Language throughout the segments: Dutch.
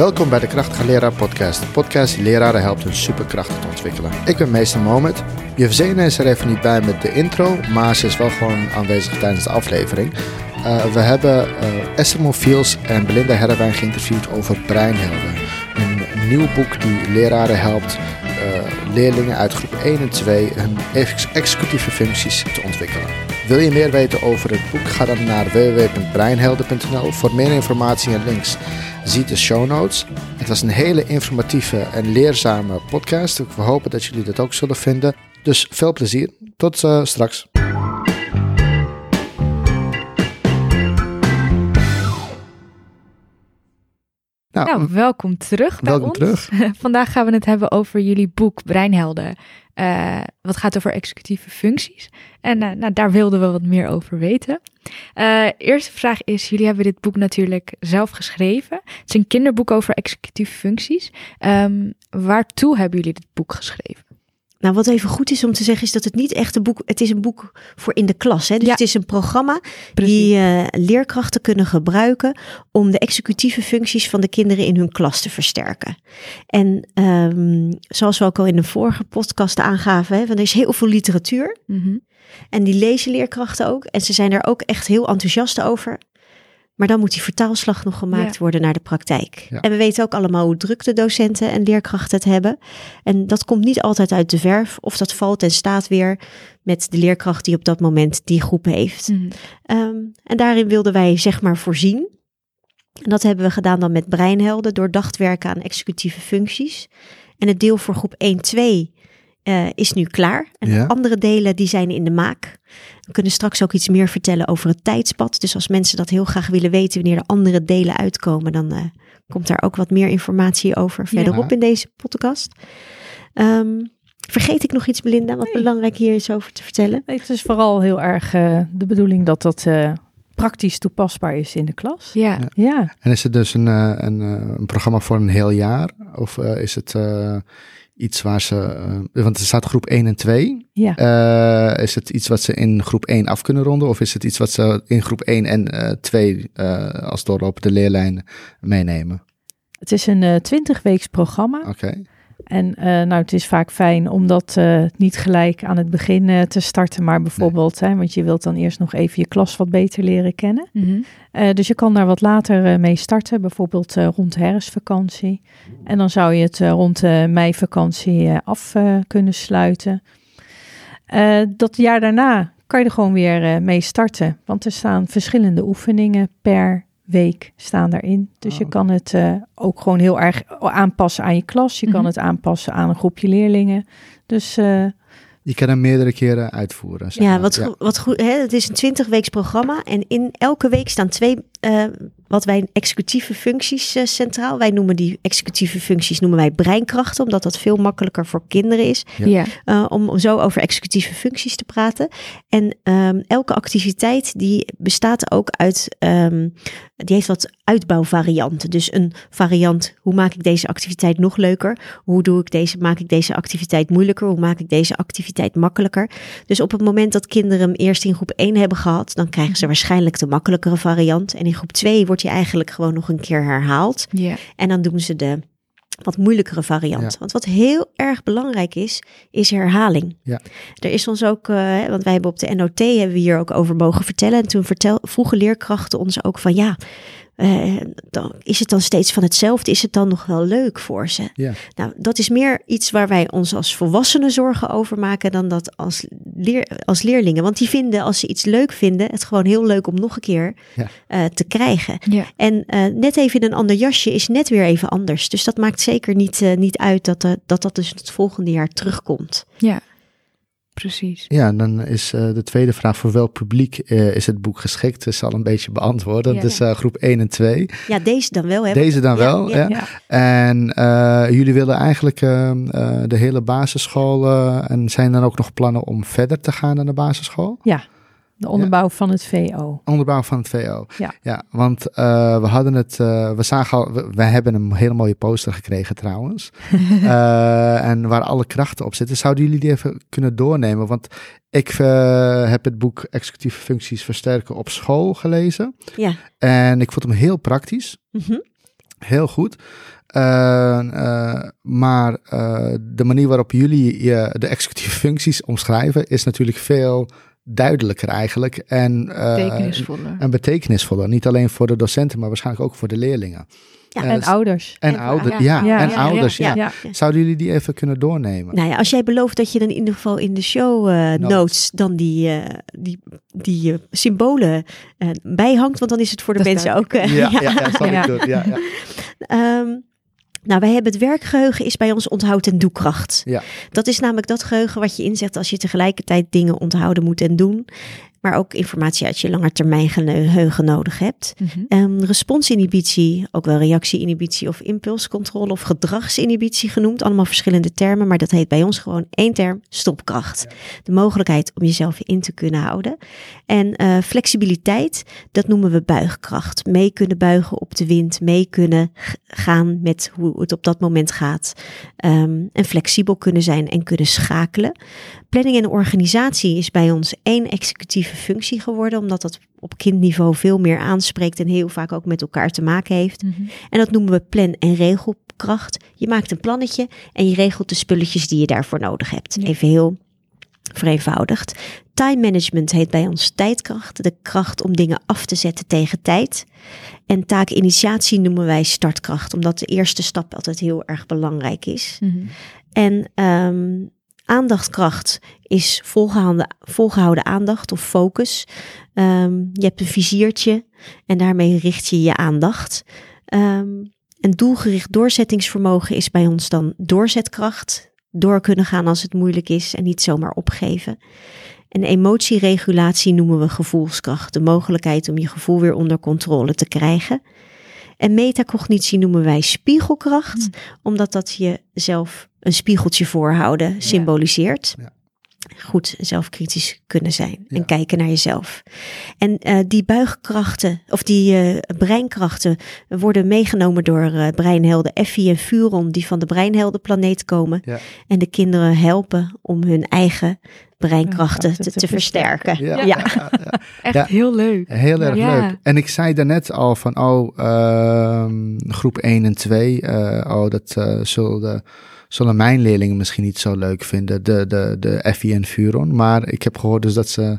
Welkom bij de Krachtige Leraar Podcast. De podcast die leraren helpt hun superkrachten te ontwikkelen. Ik ben meester Mohamed. Je Verzena is er even niet bij met de intro, maar ze is wel gewoon aanwezig tijdens de aflevering. Uh, we hebben uh, Esther en Belinda Herrewijn geïnterviewd over breinhelden. Een nieuw boek die leraren helpt uh, leerlingen uit groep 1 en 2 hun ex executieve functies te ontwikkelen. Wil je meer weten over het boek? Ga dan naar www.breinhelden.nl voor meer informatie en links. Zie de show notes. Het was een hele informatieve en leerzame podcast. We hopen dat jullie dat ook zullen vinden. Dus veel plezier. Tot uh, straks. Nou, nou, welkom terug bij welkom ons. terug. Vandaag gaan we het hebben over jullie boek Breinhelden. Uh, wat gaat over executieve functies. En uh, nou, daar wilden we wat meer over weten. Uh, eerste vraag is, jullie hebben dit boek natuurlijk zelf geschreven. Het is een kinderboek over executieve functies. Um, waartoe hebben jullie dit boek geschreven? Nou, wat even goed is om te zeggen, is dat het niet echt een boek Het is een boek voor in de klas. Hè? Dus ja. het is een programma Precies. die uh, leerkrachten kunnen gebruiken om de executieve functies van de kinderen in hun klas te versterken. En um, zoals we ook al in de vorige podcast aangaven, hè, er is heel veel literatuur. Mm -hmm. En die lezen leerkrachten ook. En ze zijn er ook echt heel enthousiast over. Maar dan moet die vertaalslag nog gemaakt ja. worden naar de praktijk. Ja. En we weten ook allemaal hoe druk de docenten en leerkrachten het hebben. En dat komt niet altijd uit de verf, of dat valt en staat weer met de leerkracht die op dat moment die groep heeft. Mm. Um, en daarin wilden wij zeg maar voorzien. En dat hebben we gedaan dan met breinhelden, door werken aan executieve functies. En het deel voor groep 1-2 uh, is nu klaar. En ja. andere delen die zijn in de maak. We kunnen straks ook iets meer vertellen over het tijdspad. Dus als mensen dat heel graag willen weten wanneer de andere delen uitkomen, dan uh, komt daar ook wat meer informatie over verderop ja. in deze podcast. Um, vergeet ik nog iets, Belinda, wat nee. belangrijk hier is over te vertellen? Nee, het is vooral heel erg uh, de bedoeling dat dat praktisch toepasbaar is in de klas. Ja. ja. ja. En is het dus een, een, een programma voor een heel jaar? Of is het iets waar ze. Uh, want er staat groep 1 en 2. Ja. Uh, is het iets wat ze in groep 1 af kunnen ronden? Of is het iets wat ze in groep 1 en uh, 2 als doorloop de leerlijn meenemen? Het is een 20 weeks programma. Oké. Okay. En uh, nou, het is vaak fijn om dat uh, niet gelijk aan het begin uh, te starten, maar bijvoorbeeld, nee. hè, want je wilt dan eerst nog even je klas wat beter leren kennen. Mm -hmm. dus je kan daar wat later mee starten, bijvoorbeeld rond de herfstvakantie. En dan zou je het rond de meivakantie af kunnen sluiten. dat jaar daarna kan je er gewoon weer mee starten, want er staan verschillende oefeningen per week staan daarin. Dus je kan het uh, ook gewoon heel erg aanpassen aan je klas. Je Mhm. kan het aanpassen aan een groepje leerlingen. Dus uh, Je kan hem meerdere keren uitvoeren. zeg Ja, wat, wat goed. Hè? Het is een 20 weeks programma en in elke week staan twee, uh, wat wij executieve functies uh, centraal. Wij noemen die executieve functies noemen wij breinkrachten, omdat dat veel makkelijker voor kinderen is. Ja. Ja. uh, om zo over executieve functies te praten. En um, elke activiteit die bestaat ook uit, um, die heeft wat uitbouwvarianten. Dus een variant, hoe maak ik deze activiteit nog leuker? Hoe doe ik deze, maak ik deze activiteit moeilijker? Hoe maak ik deze activiteit makkelijker? Dus op het moment dat kinderen hem eerst in groep 1 hebben gehad, dan krijgen ze waarschijnlijk de makkelijkere variant. En in groep 2 wordt hij eigenlijk gewoon nog een keer herhaald. Ja. En dan doen ze de wat moeilijkere variant. Ja. Want wat heel erg belangrijk is, is herhaling. Ja. Er is ons ook, uh, want wij hebben op de NOT hebben we hier ook over mogen vertellen. En toen vertel, vroegen leerkrachten ons ook van ja, uh, dan, is het dan steeds van hetzelfde? Is het dan nog wel leuk voor ze? Ja. Nou, dat is meer iets waar wij ons als volwassenen zorgen over maken dan dat als, leer, als leerlingen. Want die vinden, als ze iets leuk vinden, het gewoon heel leuk om nog een keer Ja. uh, te krijgen. Ja. En uh, net even in een ander jasje is net weer even anders. Dus dat maakt zeker niet, uh, niet uit dat, uh, dat dat dus het volgende jaar terugkomt. Ja, precies. Ja, en dan is uh, de tweede vraag voor welk publiek uh, is het boek geschikt? Dat is al een beetje beantwoorden. Ja. Dus uh, groep 1 en 2. Ja, deze dan wel. Hè? Deze dan Ja, wel, ja, ja. ja. En uh, jullie willen eigenlijk uh, uh, de hele basisschool. uh, en zijn er ook nog plannen om verder te gaan naar de basisschool? ja, de onderbouw van het VO. Onderbouw van het VO. Ja. ja want uh, we hadden het, uh, we zagen al, we, we, hebben een hele mooie poster gekregen trouwens. uh, en waar alle krachten op zitten. Zouden jullie die even kunnen doornemen? Want ik heb het boek Executieve Functies Versterken op school gelezen. Ja. En ik vond hem heel praktisch. Mm -hmm. Heel goed. Maar de manier waarop jullie je, de executieve functies omschrijven is natuurlijk veel duidelijker eigenlijk. En, betekenisvoller. en betekenisvoller. Niet alleen voor de docenten, maar waarschijnlijk ook voor de leerlingen. Ja, en ouders. En, ouders, ja. ja, en ouders, ja. Zouden jullie die even kunnen doornemen? Nou ja, als jij belooft dat je dan in ieder geval in de show uh, notes dan die, uh, die, die uh, symbolen bijhangt, want dan is het voor de mensen ook... ja, ja, ja, zal ik doen. Ja, ja. Um, nou, wij hebben het werkgeheugen is bij ons onthoud en doekracht. Ja. Dat is namelijk dat geheugen wat je inzet als je tegelijkertijd dingen onthouden moet en doen maar ook informatie uit je langetermijngeheugen nodig hebt. Mm -hmm. responsinhibitie, ook wel reactieinhibitie of impulscontrole of gedragsinhibitie genoemd. Allemaal verschillende termen, maar dat heet bij ons gewoon één term, stopkracht. De mogelijkheid om jezelf in te kunnen houden. En uh, flexibiliteit, dat noemen we buigkracht. Mee kunnen buigen op de wind, mee kunnen gaan met hoe het op dat moment gaat. Um, en flexibel kunnen zijn en kunnen schakelen. Planning en organisatie is bij ons één executieve functie geworden, omdat dat op kindniveau veel meer aanspreekt en heel vaak ook met elkaar te maken heeft. Mm -hmm. En dat noemen we plan- en regelkracht. Je maakt een plannetje en je regelt de spulletjes die je daarvoor nodig hebt. Ja. Even heel vereenvoudigd. Time management heet bij ons tijdkracht, de kracht om dingen af te zetten tegen tijd. En taakinitiatie noemen wij startkracht, omdat de eerste stap altijd heel erg belangrijk is. Mm -hmm. En um, Aandachtkracht is volgehouden, volgehouden aandacht of focus. Um, je hebt een viziertje en daarmee richt je je aandacht. Um, een doelgericht doorzettingsvermogen is bij ons dan doorzetkracht. Door kunnen gaan als het moeilijk is en niet zomaar opgeven. En emotieregulatie noemen we gevoelskracht. De mogelijkheid om je gevoel weer onder controle te krijgen. En metacognitie noemen wij spiegelkracht, mm. omdat dat jezelf een spiegeltje voorhouden symboliseert. Ja. Goed zelfkritisch kunnen zijn en kijken naar jezelf. En uh, die buigkrachten of die uh, breinkrachten worden meegenomen door uh, breinhelden Effie en Furon, die van de breinheldenplaneet komen. En de kinderen helpen om hun eigen breinkrachten te, te, te, versterken. Ja, ja. echt heel leuk. Heel erg leuk. En ik zei daarnet al van, oh, uh, groep 1 en 2, oh, dat zullen de zullen mijn leerlingen misschien niet zo leuk vinden, de, de, de FI en Furon. Maar ik heb gehoord dus dat ze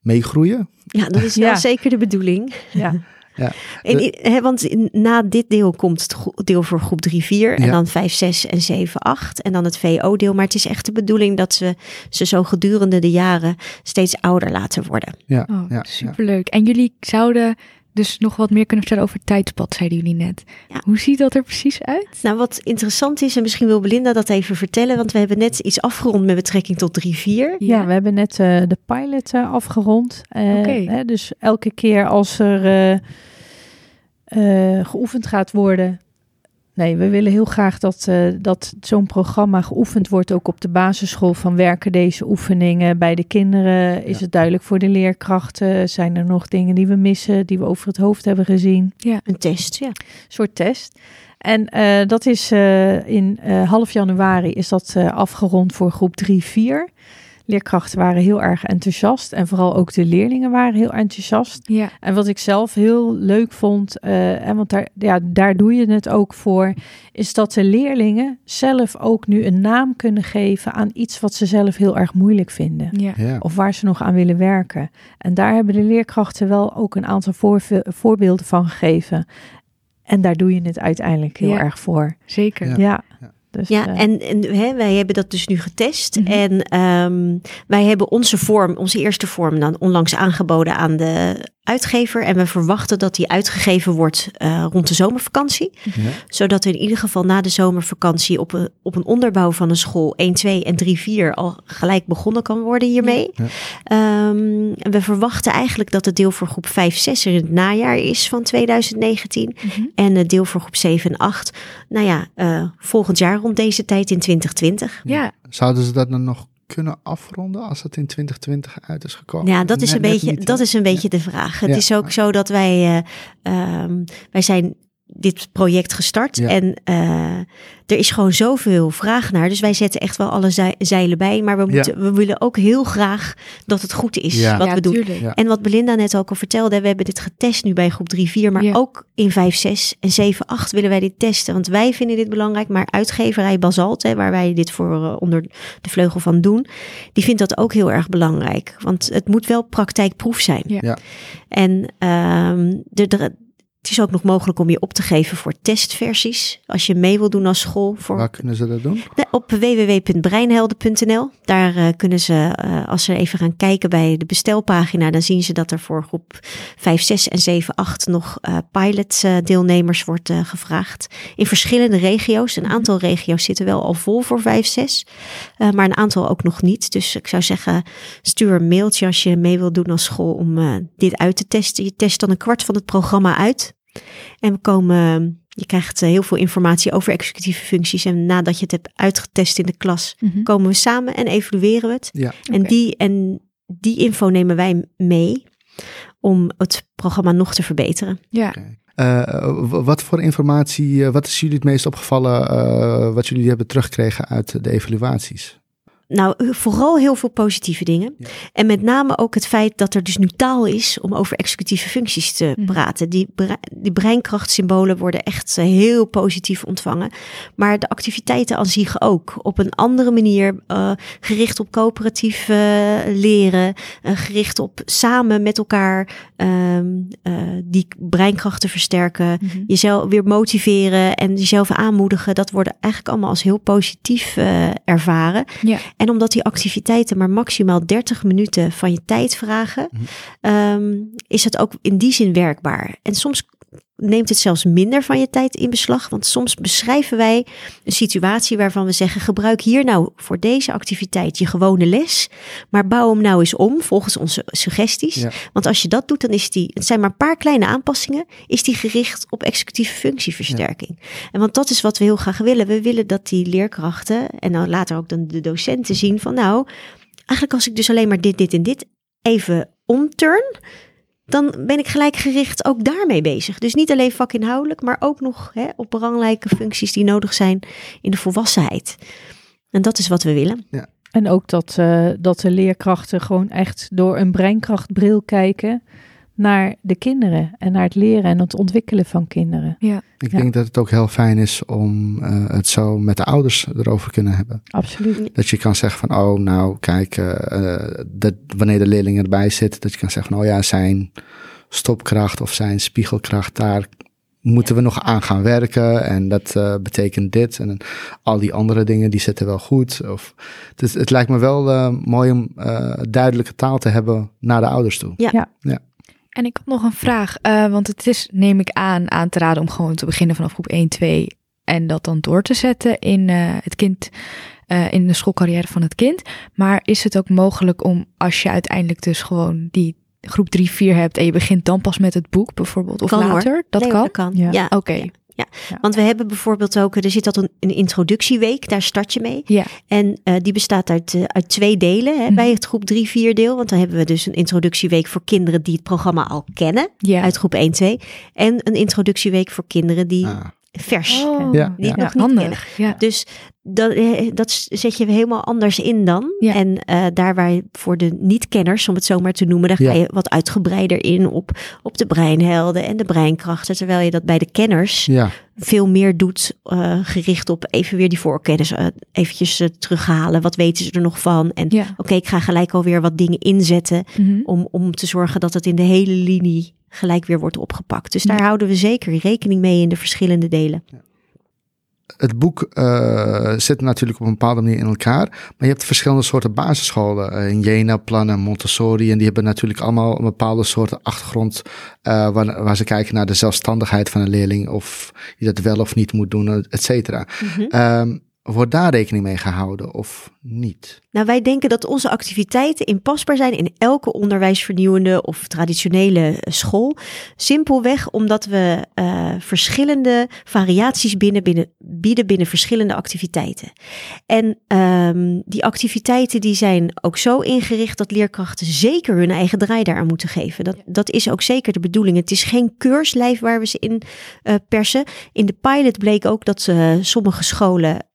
meegroeien. Ja, dat is wel ja. zeker de bedoeling. Ja. Ja. En, he, want na dit deel komt het deel voor groep 3, 4 en ja. dan 5, 6 en 7, 8 en dan het VO-deel. Maar het is echt de bedoeling dat ze ze zo gedurende de jaren steeds ouder laten worden. Ja, oh, ja superleuk. En jullie zouden dus nog wat meer kunnen vertellen over tijdspad, zeiden jullie net. Ja. Hoe ziet dat er precies uit? Nou, wat interessant is, en misschien wil Belinda dat even vertellen, want we hebben net iets afgerond met betrekking tot 3-4. Ja. ja, we hebben net uh, de pilot uh, afgerond. Uh, okay. dus elke keer als er geoefend gaat worden, Nee, we willen heel graag dat, uh, dat zo'n programma geoefend wordt, ook op de basisschool. Van werken deze oefeningen bij de kinderen? Is ja. het duidelijk voor de leerkrachten? Zijn er nog dingen die we missen, die we over het hoofd hebben gezien? Ja, een test, ja. Een soort test. En uh, dat is uh, in half januari is dat afgerond voor groep 3-4 leerkrachten waren heel erg enthousiast. En vooral ook de leerlingen waren heel enthousiast. Ja. En wat ik zelf heel leuk vond, uh, en want daar, ja, daar doe je het ook voor, is dat de leerlingen zelf ook nu een naam kunnen geven aan iets wat ze zelf heel erg moeilijk vinden. Ja. Ja. Of waar ze nog aan willen werken. En daar hebben de leerkrachten wel ook een aantal voor, voorbeelden van gegeven. En daar doe je het uiteindelijk heel erg voor. Zeker. ja. Dus, ja, uh, en, en hè, wij hebben dat dus nu getest. Mm -hmm. En um, wij hebben onze vorm, onze eerste vorm, dan onlangs aangeboden aan de uitgever. En we verwachten dat die uitgegeven wordt uh, rond de zomervakantie. Ja. Zodat er in ieder geval na de zomervakantie op een, op een onderbouw van een school 1, 2 en 3, 4 al gelijk begonnen kan worden hiermee. Ja. Um, en we verwachten eigenlijk dat het deel voor groep 5, 6 er in het najaar is van 2019. Mm -hmm. En het deel voor groep 7 en 8, nou ja, uh, volgend jaar rond deze tijd in 2020. Ja. Zouden ze dat dan nog kunnen afronden als het in 2020 uit is gekomen? Ja, dat is een beetje, niet, dat is een beetje ja. de vraag. Het ja. is ook zo dat wij, uh, um, wij zijn dit project gestart. En uh, er is gewoon zoveel vraag naar. Dus wij zetten echt wel alle zeilen bij. Maar we, moeten, we willen ook heel graag dat het goed is wat we doen. En wat Belinda net ook al vertelde. We hebben dit getest nu bij groep 3, 4. Maar ook in 5, 6 en 7, 8 willen wij dit testen. Want wij vinden dit belangrijk. Maar uitgeverij Basalt, hè, waar wij dit voor uh, onder de vleugel van doen. Die vindt dat ook heel erg belangrijk. Want het moet wel praktijkproef zijn. Ja. En um, de, het is ook nog mogelijk om je op te geven voor testversies. Als je mee wil doen als school. Voor... Waar kunnen ze dat doen? Op www.breinhelden.nl. Daar uh, kunnen ze, uh, als ze even gaan kijken bij de bestelpagina, dan zien ze dat er voor groep 5, 6 en 7, 8 nog uh, pilot deelnemers wordt gevraagd. In verschillende regio's. Een aantal regio's zitten wel al vol voor 5, 6. maar een aantal ook nog niet. Dus ik zou zeggen, stuur een mailtje als je mee wil doen als school om dit uit te testen. Je test dan een kwart van het programma uit. En we komen, je krijgt eh, heel veel informatie over executieve functies. En nadat je het hebt uitgetest in de klas, mhm. komen we samen en evalueren we het. Ja. En, die, en die info nemen wij mee om het programma nog te verbeteren. Ja. Uh, wat voor informatie, wat is jullie het meest opgevallen, uh, wat jullie hebben teruggekregen uit de evaluaties? Nou, vooral heel veel positieve dingen. En met name ook het feit dat er dus nu taal is om over executieve functies te mhm. praten. Die, die breinkrachtsymbolen worden echt eh, heel positief ontvangen. Maar de activiteiten aan zich ook. Op een andere manier, uh, gericht op coöperatief uh, leren. gericht op samen met elkaar ehm, die breinkrachten versterken. Mhm. Jezelf weer motiveren en jezelf aanmoedigen. Dat worden eigenlijk allemaal als heel positief ervaren. Ja. En omdat die activiteiten maar maximaal 30 minuten van je tijd vragen, mhm. ehm, is het ook in die zin werkbaar. En soms neemt het zelfs minder van je tijd in beslag. Want soms beschrijven wij een situatie waarvan we zeggen: gebruik hier nou voor deze activiteit je gewone les, maar bouw hem nou eens om volgens onze suggesties. Want als je dat doet, dan is die, het zijn maar een paar kleine aanpassingen, is die gericht op executieve functieversterking. En want dat is wat we heel graag willen. We willen dat die leerkrachten en dan later ook dan de docenten zien van nou, eigenlijk als ik dus alleen maar dit, dit en dit even omturn, dan ben ik gelijk gericht ook daarmee bezig. Dus niet alleen vakinhoudelijk, maar ook nog hè, op belangrijke functies die nodig zijn in de volwassenheid. En dat is wat we willen. Ja. En ook dat, uh, dat de leerkrachten gewoon echt door een breinkrachtbril kijken naar de kinderen en naar het leren en het ontwikkelen van kinderen. Ja. Ik denk dat het ook heel fijn is om uh, het zo met de ouders erover kunnen hebben. Absoluut. Dat je kan zeggen van, oh nou kijk, uh, dat, wanneer de leerling erbij zit, dat je kan zeggen van, oh ja, zijn stopkracht of zijn spiegelkracht, daar moeten we nog aan gaan werken en dat uh, betekent dit en al die andere dingen die zitten wel goed. Of, het, het lijkt me wel uh, mooi om uh, duidelijke taal te hebben naar de ouders toe. Ja. ja. En ik had nog een vraag, uh, want het is, neem ik aan, aan te raden om gewoon te beginnen vanaf groep 1, 2 en dat dan door te zetten in uh, het kind, uh, in de schoolcarrière van het kind. Maar is het ook mogelijk om, als je uiteindelijk dus gewoon die groep 3, 4 hebt en je begint dan pas met het boek bijvoorbeeld, of kan, later? Hoor. Dat nee, kan? Dat kan, ja. ja. Oké. Ja. Want we hebben bijvoorbeeld ook, er zit altijd een, een introductieweek, daar start je mee. Ja. En uh, die bestaat uit, uh, uit twee delen hè, mm. bij het groep 3, 4 deel. Want dan hebben we dus een introductieweek voor kinderen die het programma al kennen, ja. uit groep 1, 2. En een introductieweek voor kinderen die ah vers. Oh, ja, die ja. nog niet handig. Ja. Dus dat, eh, dat zet je helemaal anders in dan. Ja. En uh, daar waar je voor de niet-kenners, om het zo maar te noemen, daar ga je wat uitgebreider in op, op de breinhelden en de breinkrachten. Terwijl je dat bij de kenners ja. veel meer doet, uh, gericht op even weer die voorkennis uh, eventjes terughalen. Wat weten ze er nog van? En ja. oké, okay, ik ga gelijk alweer wat dingen inzetten mm -hmm. om, om te zorgen dat het in de hele linie gelijk weer wordt opgepakt. Dus daar houden we zeker rekening mee in de verschillende delen. Ja. Het boek uh, zit natuurlijk op een bepaalde manier in elkaar. Maar je hebt verschillende soorten basisscholen. Uh, in Jena, Plannen, Montessori. En die hebben natuurlijk allemaal een bepaalde soort achtergrond. Uh, waar, waar, ze kijken naar de zelfstandigheid van een leerling. Of je dat wel of niet moet doen, et cetera. Mhm. Mm -hmm. um, wordt daar rekening mee gehouden of niet? Nou, wij denken dat onze activiteiten inpasbaar zijn in elke onderwijsvernieuwende of traditionele school. Simpelweg omdat we uh, verschillende variaties binnen, binnen, bieden binnen verschillende activiteiten. En um, die activiteiten die zijn ook zo ingericht dat leerkrachten zeker hun eigen draai daaraan moeten geven. Dat, dat is ook zeker de bedoeling. Het is geen keurslijf waar we ze in uh, persen. In de pilot bleek ook dat uh, sommige scholen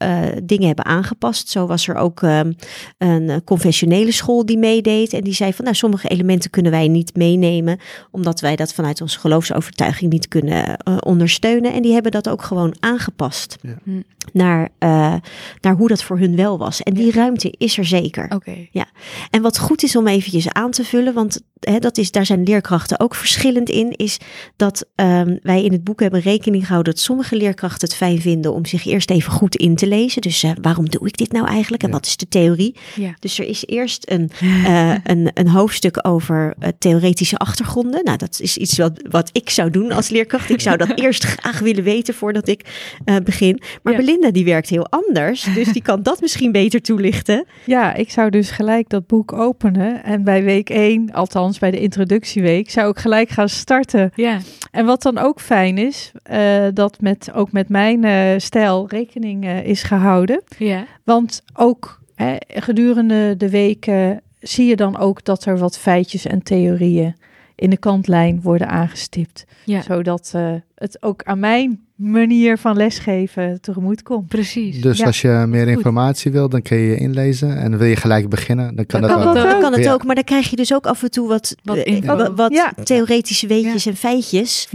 dingen hebben aangepast. Zo was er ook ehm, een eh, conventionele school die meedeed. En die zei van nou, sommige elementen kunnen wij niet meenemen. Omdat wij dat vanuit onze geloofsovertuiging niet kunnen uh, ondersteunen. En die hebben dat ook gewoon aangepast. Ja. Hm. Naar, uh, naar hoe dat voor hun wel was. En die ruimte is er zeker. Oké. Ja. En wat goed is om eventjes aan te vullen, want hè, dat is, daar zijn leerkrachten ook verschillend in, is dat um, wij in het boek hebben rekening gehouden dat sommige leerkrachten het fijn vinden om zich eerst even goed in te lezen. Dus uh, waarom doe ik dit nou eigenlijk en ja. wat is de theorie? Ja. Dus er is eerst een, uh, een, een hoofdstuk over uh, theoretische achtergronden. Nou, dat is iets wat, wat ik zou doen als leerkracht. Ik zou dat eerst graag willen weten voordat ik uh, begin. Maar ja. Belinda die werkt heel anders, dus die kan dat misschien beter toelichten. Ja, ik zou dus gelijk dat boek openen en bij week 1, althans bij de introductieweek, zou ik gelijk gaan starten. Ja. En wat dan ook fijn is, uh, dat met, ook met mijn uh, stijl rekening uh, is gehouden. Ja. Want ook hè, gedurende de weken zie je dan ook dat er wat feitjes en theorieën in de kantlijn worden aangestipt. Ja. Zodat het ook aan mijn manier van lesgeven tegemoet komt. Precies. Dus ja. als je meer informatie wil, dan kun je je inlezen. En wil je gelijk beginnen, dan kan dat, dat kan, ook. Dan kan het ook, maar dan krijg je dus ook af en toe wat, wat, uh, wat, wat ja. theoretische weetjes en feitjes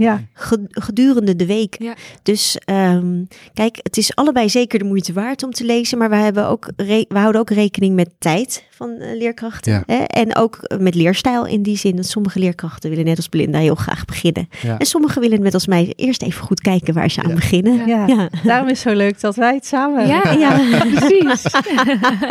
gedurende de week. Dus um, kijk, het is allebei zeker de moeite waard om te lezen, maar we, hebben ook we houden ook rekening met tijd van uh, leerkrachten. Hè? En ook met leerstijl in die zin dat sommige leerkrachten willen net als Belinda heel graag beginnen. En sommigen willen net als mij eerst even goed kijken waar ze aan ja. beginnen. Ja. ja. daarom is het zo leuk dat wij het samen Ja, ja precies.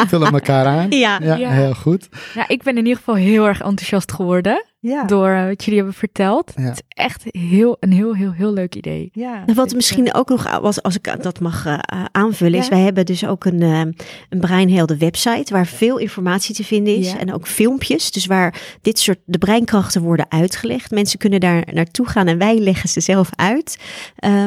Vullen elkaar aan. Ja. ja. heel goed. Ja, ik ben in ieder geval heel erg enthousiast geworden. Ja. Door uh, wat jullie hebben verteld. Ja. Het is echt heel, een heel, heel, heel leuk idee. Ja, wat misschien ook nog was, als ik dat mag uh, aanvullen, is wij hebben dus ook een, uh, een breinhelde website waar veel informatie te vinden is. En ook filmpjes. Dus waar dit soort de breinkrachten worden uitgelegd. Mensen kunnen daar naartoe gaan en wij leggen ze zelf uit.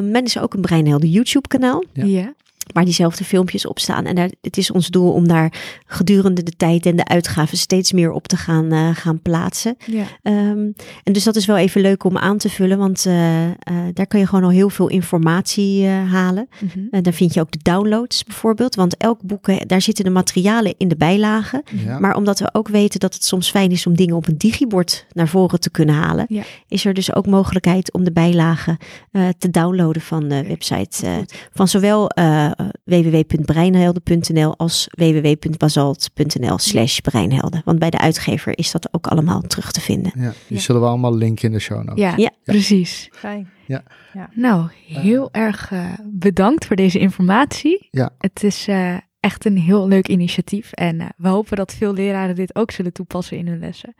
men is ook een breinhelde YouTube kanaal. ja waar diezelfde filmpjes op staan. En daar, het is ons doel om daar gedurende de tijd en de uitgaven steeds meer op te gaan, uh, gaan plaatsen. Ja. Um, en dus dat is wel even leuk om aan te vullen, want uh, uh, daar kan je gewoon al heel veel informatie halen. Mm -hmm. daar vind je ook de downloads bijvoorbeeld, want elk boek, daar zitten de materialen in de bijlagen. Ja. Maar omdat we ook weten dat het soms fijn is om dingen op een digibord naar voren te kunnen halen, ja. is er dus ook mogelijkheid om de bijlagen te downloaden van de website van zowel www.breinhelden.nl als www.basalt.nl slash breinhelden. Want bij de uitgever is dat ook allemaal terug te vinden. Ja, die ja. zullen we allemaal linken in de show notes. Ja, ja. precies. Fijn. Ja. ja. Nou, heel uh, erg uh, bedankt voor deze informatie. Ja. Het is uh, echt een heel leuk initiatief en we hopen dat veel leraren dit ook zullen toepassen in hun lessen.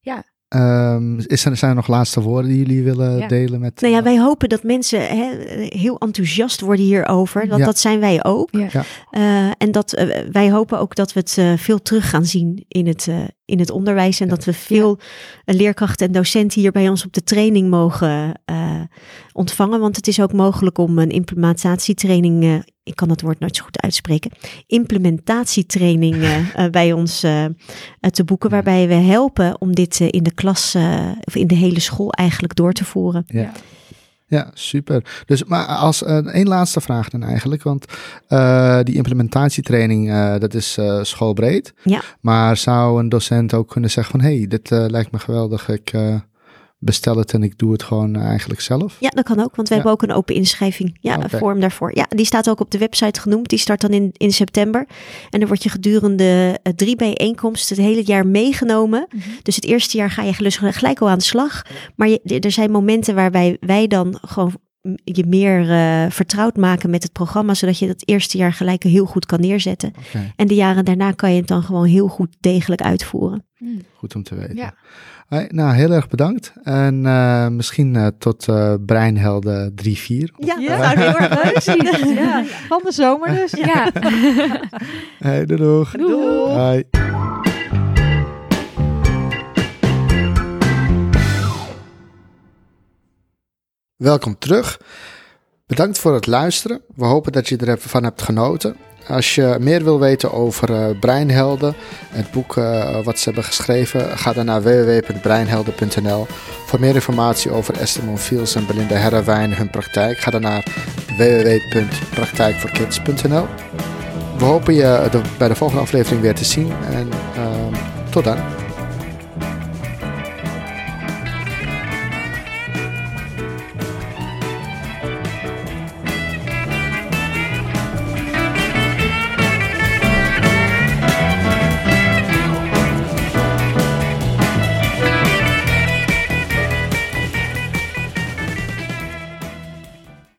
Ja, Um, is er, zijn er nog laatste woorden die jullie willen ja. delen met? Nou ja, wij hopen dat mensen hè, heel enthousiast worden hierover, want ja. dat zijn wij ook. Ja. Ja. Uh, en dat uh, wij hopen ook dat we het uh, veel terug gaan zien in het, in het onderwijs en dat we veel leerkrachten en docenten hier bij ons op de training mogen ontvangen, want het is ook mogelijk om een implementatietraining ik kan dat woord nooit zo goed uitspreken, implementatietraining uh, bij ons te boeken, waarbij we helpen om dit in de klas of in de hele school eigenlijk door te voeren. Ja. Ja, super. Dus, maar als één laatste vraag dan eigenlijk, want die implementatietraining, dat is schoolbreed. Ja. Maar zou een docent ook kunnen zeggen van, hé, hey, dit lijkt me geweldig, ik bestel het en ik doe het gewoon eigenlijk zelf? Ja, dat kan ook, want we Ja. hebben ook een open inschrijving. Ja, een vorm daarvoor. Ja, die staat ook op de website genoemd. Die start dan in, in september. En dan word je gedurende uh, drie bijeenkomsten het hele jaar meegenomen. Mhm. Dus het eerste jaar ga je gelus- gelijk al aan de slag. Maar je, er zijn momenten waarbij wij dan gewoon je meer uh, vertrouwd maken met het programma, zodat je dat eerste jaar gelijk heel goed kan neerzetten. En de jaren daarna kan je het dan gewoon heel goed degelijk uitvoeren. Hmm. Goed om te weten. Ja. nou, heel erg bedankt. En uh, misschien uh, tot uh, Breinhelden 3-4. Ja, ja, dat zou heel erg leuk zien. ja. Van de zomer dus. Ja. hey, doei. Doei. doei. Welkom terug. Bedankt voor het luisteren. We hopen dat je ervan hebt genoten. Als je meer wil weten over uh, Breinhelden, het boek uh, wat ze hebben geschreven, ga dan naar www.breinhelden.nl. Voor meer informatie over Esther Monfils en Belinda Herrewijn hun praktijk, ga dan naar www.praktijkvoorkids.nl. We hopen je bij de volgende aflevering weer te zien en uh, tot dan.